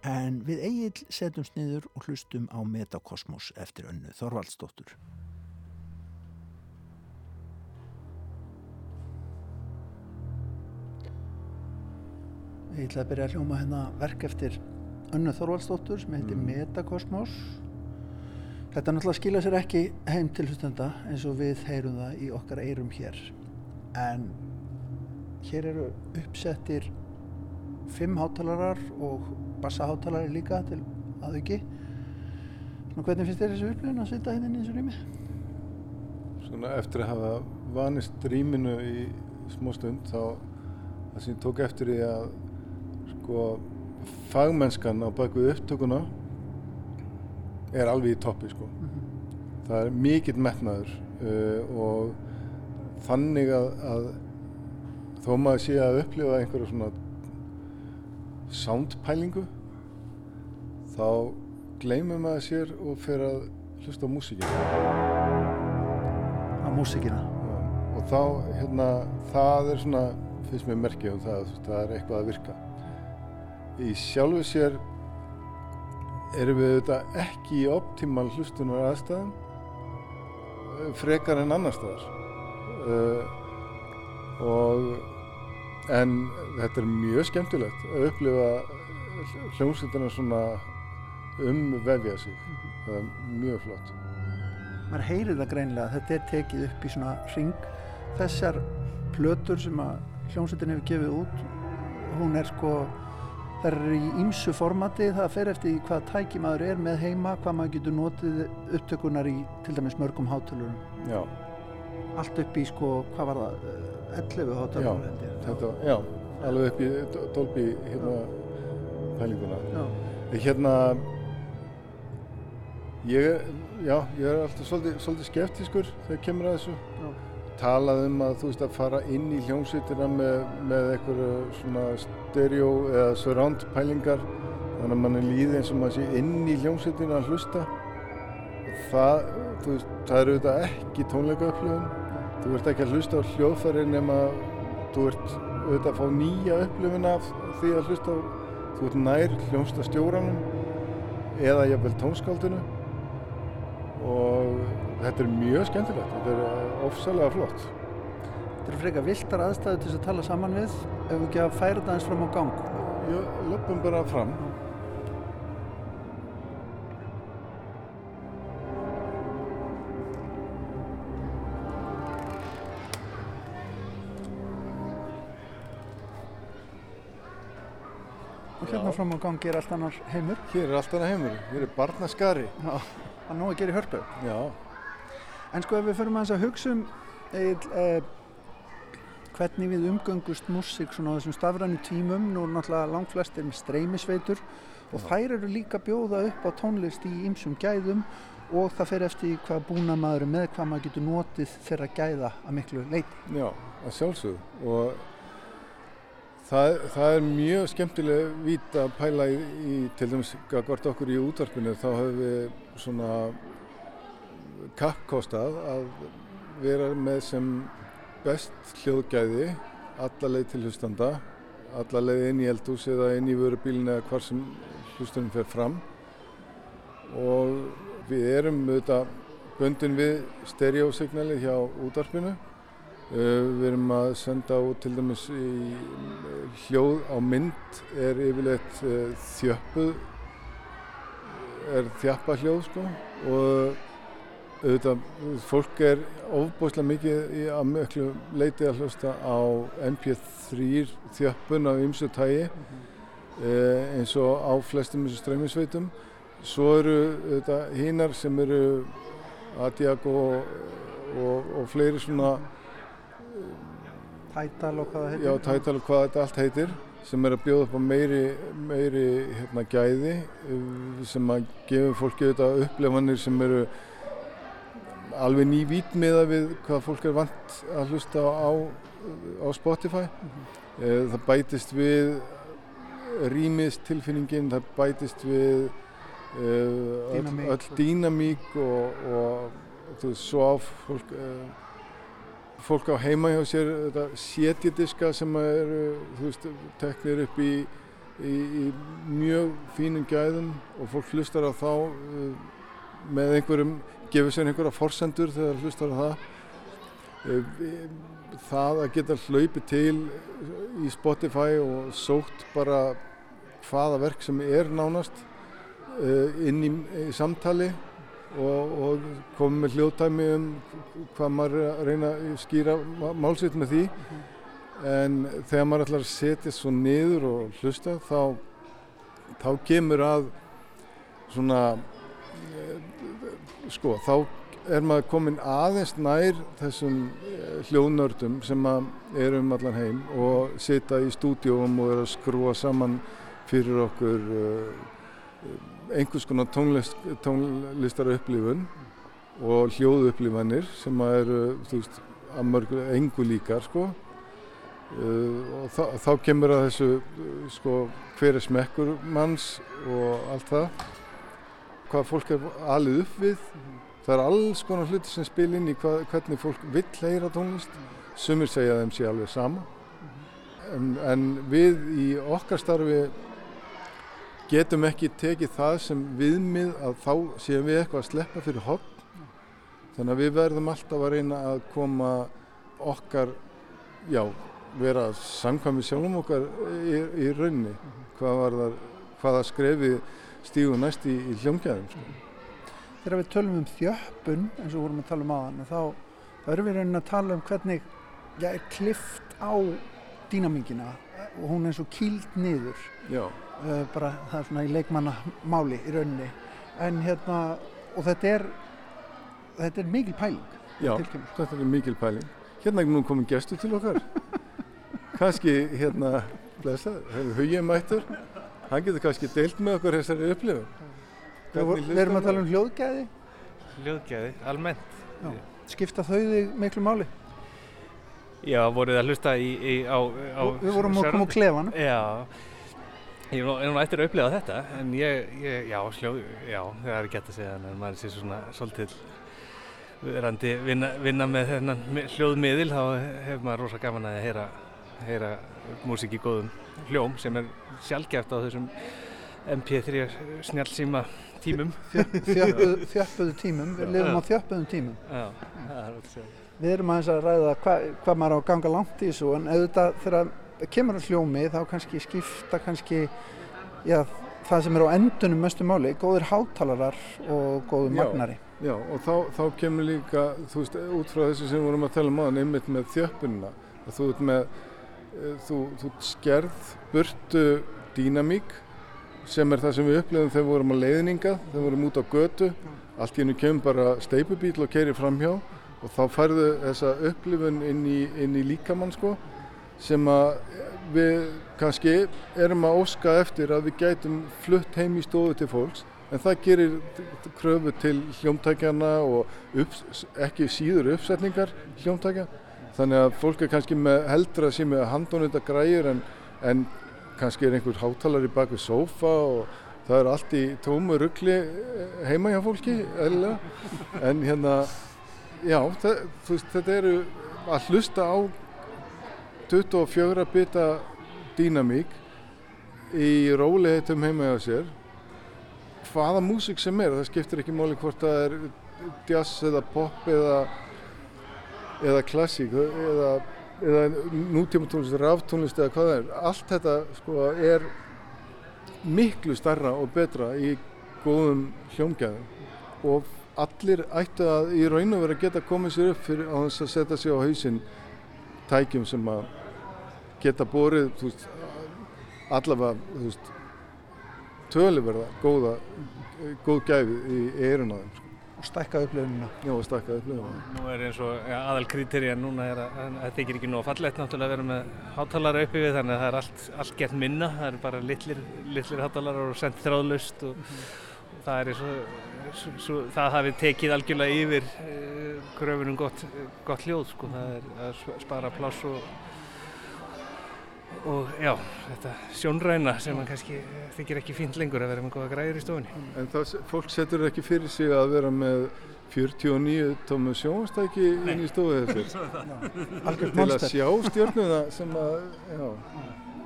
en við Egil setjumst niður og hlustum á Metakosmos eftir önnu Þorvaldsdóttur. Ég ætla að byrja að hljóma hérna verk eftir önnu Þorvaldsdóttur sem heitir Metakosmos. Þetta náttúrulega skila sér ekki heim til hlustenda eins og við heyrum það í okkar eirum hér. En hér eru uppsettir fimm hátalarar og bassahátalari líka til aðauki. Svona hvernig finnst þér þessu upplifun að sitja hérna inn í þessu rými? Svona eftir að hafa vanist rýminu í smá stund þá það sem ég tók eftir því að sko fagmennskan á bakvið upptökuna er alveg í toppi sko. Það er mikill metnaður uh, og þannig að, að þó maður sé að upplifa einhverja svona soundpælingu þá gleymur maður sér og fer að hlusta á músíkina. Á músikina. Já, og þá, hérna, það er svona, finnst mér merkið um það, það er eitthvað að virka. Í sjálfu sér erum við auðvitað ekki í optimal hlustunar aðstæðum eh, frekar en annar staðar. Uh, og, en þetta er mjög skemmtilegt að upplifa hljómsveitina svona umvefja sig. Það er mjög flott. maður heyrir það greinilega að þetta er tekið upp í svona ring þessar plötur sem að hljómsveitin hefur gefið út hún er sko það er í ýmsu formati það fer eftir hvað tæki maður er með heima hvað maður getur notið upptökunar í til dæmis mörgum hátölurum Já, allt upp í sko, hvað var það, 11 hátalara held ég. Þetta, já, alveg upp í Dolby hérna pælinguna. Já. Hérna, ég, já, ég er alltaf svolítið, svolítið skeptískur þegar kemur að þessu. Já. Talað um að þú veist að fara inn í hljómsveitina með, með einhverju svona stereo eða surround pælingar þannig að mann er líðið eins og maður sé inn í hljómsveitina að hlusta. Það, veist, það eru auðvitað ekki tónleika upplifun. Þú ert ekki að hlusta á hljóðfæri nema þú ert auðvitað að fá nýja upplifun af því að hlusta á, þú ert nær hljómsda stjóranum eða jafnvel tónskáldinu og þetta er mjög skemmtilegt, þetta er ofsalega flott. Þetta eru frekar viltar aðstæðu til þess að tala saman við ef við ekki að færa þetta eins fram á gang. Ég löpum bara fram. Hérna fram á gang er allt annar heimur. Hér er allt annað heimur, hér er barnaskari. Já, það er nóg að gera í hörpu. Já, En sko ef við förum aðeins að hugsa um Egil, eh, hvernig við umgöngust músík svona á þessum stafrænu tímum, nú er náttúrulega langflestir með streymisveitur og þær eru líka að bjóða upp á tónlist í ýmsum gæðum og það fer eftir hvað búna maður með hvað maður getur notið þeirra gæða að miklu leiti. já, að sjálfsögðu og það, það er mjög skemmtileg vít að pæla í, í til dæmis hvort okkur í útvarpinu þá höfum við svona kappkostað að vera með sem best hljóðgæði alla leið til hlustanda alla leið inn í eldhús eða inn í vörubílinn eða hvar sem hlustunum fer fram. Og við erum auðvitað bundin við stereosignalið hjá útvarpinu við erum að senda út til dæmis í hljóð á mynd er yfirleitt þjöppuð er þjappa hljóð sko og auðvitað fólk er ofbúslega mikið í að miklu leiti að hlusta á MP3 þjöppun af ymsu tægi eins og á flestum þessu streyminsveitum svo eru hínar sem eru Adiak og, og, og fleiri svona Tætal og hvað það heitir. Já, tætal og hvað þetta allt heitir sem er að bjóða upp á meiri, meiri hérna, gæði uh, sem að gefa fólki auðvitað upplefanir sem eru alveg ný vítmiða við hvað fólk er vant að hlusta á, á Spotify. Mm Það bætist við rýmistilfinningin, það bætist við uh, öll, Dýnamík og, og þú veist, svo á fólk fólk á heima hjá sér þetta sétjadiska sem eru þú veist, teknir upp í, í, í mjög fínum gæðum og fólk hlustar á þá uh, með einhverjum, gefur sér einhverja forsendur þegar hlustar á það. Uh, það að geta hlaupið til í Spotify og sótt bara hvaða verk sem er nánast inn í, í samtali og, og komið með hljóðtæmi um hvað maður að reyna að skýra málsitt með því. En þegar maður ætlar að setja svo niður og hlusta þá, þá kemur að svona sko þá er maður komin aðeins nær þessum hljóðnördum sem er um allan heim og sita í stúdíum og er að skrua saman fyrir okkur einhvers konar tónlist, tónlistar upplifun og hljóðu upplifanir sem eru veist, að mörgu engu líkar sko. uh, og þá, þá kemur að þessu sko, hver er smekkur manns og allt það. Hvað fólk er alið upp við. Það er alls konar hluti sem spil inn í hvað, hvernig fólk vill heyra tónlist. Sumir segja þeim sé alveg sama. En, en við í okkar starfi getum ekki tekið það sem viðmið að þá séum við eitthvað að sleppa fyrir hotn þannig að við verðum alltaf að reyna að koma okkar já, vera samkvæmið sjálfum okkar í, í raunni hvað var það, hvaða skrefi stígu næst í, í hljómgæðum sko. Þegar við tölum um þjöppun eins og vorum að tala um aðan þá, erum við raunin að tala um hvernig já, er klift á dýnamingina og hún er svo kýld niður Já, uh, bara það er svona í leikmannamáli í rauninni en hérna og þetta er þetta er mikil pæling Já, tilkynning? þetta er mikil pæling. Hérna er nú komin gestur til okkar. [LAUGHS] Kanski hérna, blessa, hefur hugið mættur. Hann getur kannski deilt með okkur þessari upplifun. Við við erum að tala um hljóðgæði. Hljóðgæði, almennt. Skipta þau þig miklu máli? Já, voruð að hlusta í, í, á, á Við vorum að koma úr klefanum. Já, ég er nú, er nú eftir að upplifa þetta, en ég, ég já, sljó, já, það er hægt að segja en maður sé svona svolítið verandi vinna, vinna með þennan mi- hljóðmiðil, þá hefur maður rosa gaman að heyra, heyra músík í góðum hljóm sem er sjálfgeft á þessum MP3 snjálfsíma tímum. Þjöppuðu þjöppuðu tímum, við lifum á þjöppuðum tímum. Já, það er alltaf segja. Við erum aðeins að ræða hvað hva maður á að ganga langt í þessu en auðvitað þegar kemur að hljómi þá kannski skipta kannski já, það sem er á endunum mestu máli, góðir hátalarar og góður Já. magnari. Já, og þá, þá kemur líka, þú veist, út frá þessu sem við vorum að tala um aðan, einmitt með þjöppunina, að þú ert með, eh, þú, þú skerð burtu dýnamík sem er það sem við upplifum þegar við vorum á leiðninga, þegar við vorum út á götu, allt í hennu kemur bara steipubíl og keirir framhjá og þá færðu þessa upplifun inn í, inn í líkamann sko, sem að við kannski erum að óska eftir að við gætum flutt heim í stofu til fólks en það gerir kröfu til hljómtækjana og upps, ekki síður uppsetningar hljómtækja. Þannig að fólk er kannski með heldra sem er handónunda græjur en, en kannski er einhver hátalari bak við sófa og það er allt í tómu ruggli heima hjá fólki eðlilega. En hérna já, það, veist, þetta eru að hlusta á 24 bita dýnamík í róliheitum heima hjá sér. Hvaða músík sem er, það skiptir ekki máli hvort það er jazz eða pop eða eða klassík eða, eða nútíma tónlist, ráftónlist eða hvað það er, allt þetta sko er miklu starra og betra í góðum hljómgæðum og allir ættu að í raun og vera að geta komið sér upp fyrir á þess að setja sig á hausinn tækjum sem að geta borið veist, allavega veist, töluverða góða, góð gæfi í eirun á þeim sko. og stækka upplifunina. Já, og stakka upplifuna. Nú er eins og ja, aðal kriterið núna er að að það þykir ekki nóg fallegt náttúrulega að vera með hátalara uppi við þannig að það er allt, allt gett minna, það eru bara litlir, litlir hátalarar og sendt þráðlaust og, og það er eins og svo, það hafi tekið algjörlega yfir uh, kröfunum gott, gott hljóð sko, það er að sp- spara pláss og og já, þetta sjónræna sem man kannski þykir ekki fínt lengur að vera með góða græður í stofunni. En það, fólk setur ekki fyrir sig að vera með 49 tómu sjónvastæki inn í stofu [LAUGHS] þessu [LAUGHS] til að sjá stjórnuna sem að, já,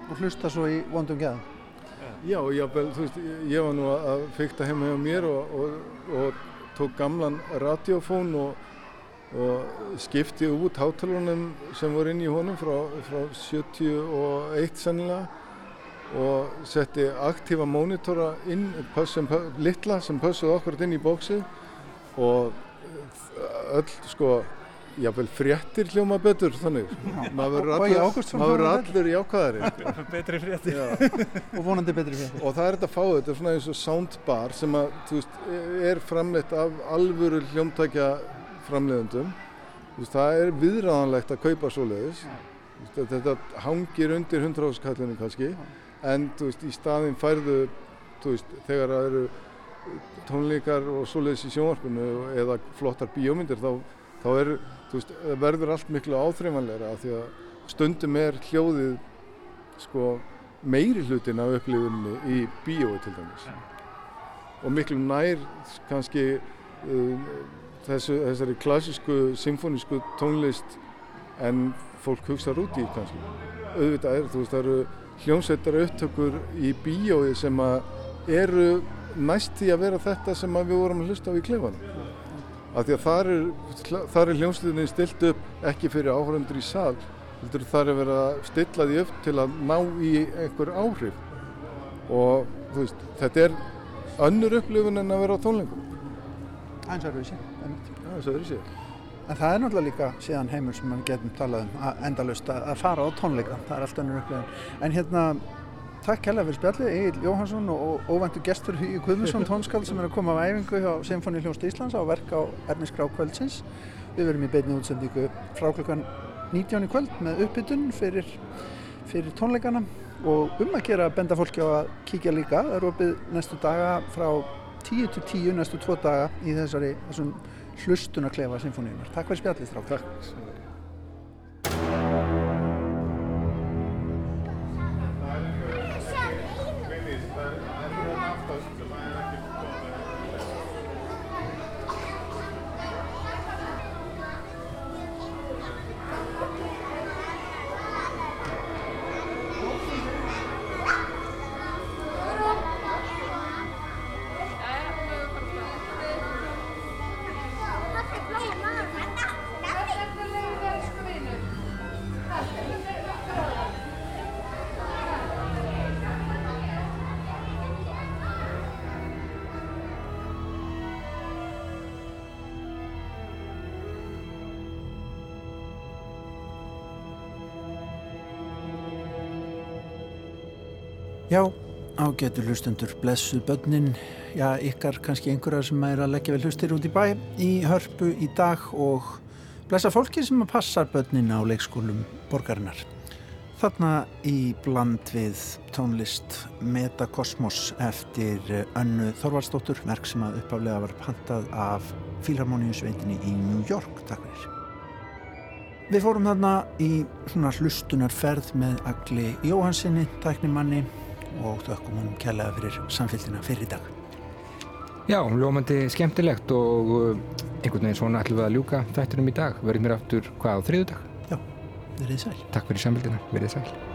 Og hlusta svo í vondum gæðum. Já, jável, þú veist, ég var nú að fykta heima hjá mér og, og, og tók gamlan radiofón og, og skipti út hátalunum sem voru inn í honum frá, frá 71 sennilega og setti aktífa mónitora inn, sem, litla sem pössuði okkur inn í bóksið og öll sko jáfnvel fréttir hljóma betur þannig maður verður allur jákvæðari sko. [LAUGHS] Betri frétti. Já. Og vonandi betri fyrir. og það er þetta að fá þetta er svona eins og soundbar sem að þú veist, er framleitt af alvöru hljómtækja framleiðendum þú veist, það er viðræðanlegt að kaupa svoleiðis Þú veist, þetta hangir undir 100 áskallinu kannski en þú veist, í staðin færðu þú veist, þegar það eru tónleikar og svoleiðis í sjónvarpinu eða flottar bíómyndir þá, þá er, veist, verður allt miklu áþreifanlegra af því að stundum er hljóðið sko meiri hlutin af upplifunni í bíói til dæmis. Og miklu nær kannski um, þessu, þessari klassísku symfónísku tónlist en fólk hugsaður út í kannski. Auðvitað er, þú veist, það eru hljómsveitar upptökur í bíói sem að eru næst því að vera þetta sem að við vorum að hlusta á í klefanum af því að þar er, þar er hljómsveitinni stilt upp ekki fyrir áhörundur í sal heldur þar er verið að stilla því upp til að ná í einhver áhrif og veist, þetta er önnur upplifun en að vera á tónleikum Aðeins er sér. Þess að þessi En það er náttúrulega líka síðan heimur sem við getum talað um að endalust að fara á tónleika. Það er allt önnur upplifun. En hérna, takk hella fyrir spjalli, Egil Jóhansson og óvæntu gestur Hugi Guðmundsson [LAUGHS] tónskald sem er að koma á æfingu hjá Symfóni Hljónst Íslands á verk á Ernisgrá kvöldsins. Við verum í beinni útsendíku frá klukkan 19 í kvöld með uppbytun fyrir, fyrir tónleikana og um að gera benda fólki á að kíkja líka. Það eru opið næstu daga frá 10 til 10 næstu tvo daga í þessari hlustunarklefa symfóníunar. Takk fyrir spjallið þrá. Já, ágætu hlustundur, blessuð börnin, já ykkar kannski einhverjar sem er að leggja vel hlustir út í bæ í hörpu í dag og blessa fólki sem að passa börnin á leikskólum borgarinnar. Þarna í bland við tónlist Metakosmos eftir önnu Þorvaldsdóttur, verk sem að uppaflega var pantað af Fílharmoníusveitinni í New York, takk fyrir. Við fórum þarna í svona hlustunarferð með Agli Jóhansinni, tæknimanni og þökkum honum kærlega fyrir samfélgina fyrir dag. Já, ljómandi skemmtilegt og uh, einhvern veginn svona ætlum við að ljúka þættinum í dag. Verðum mér aftur hvað á þriðu dag? Já, verið sæl. Takk fyrir samfélgina, verið sæl.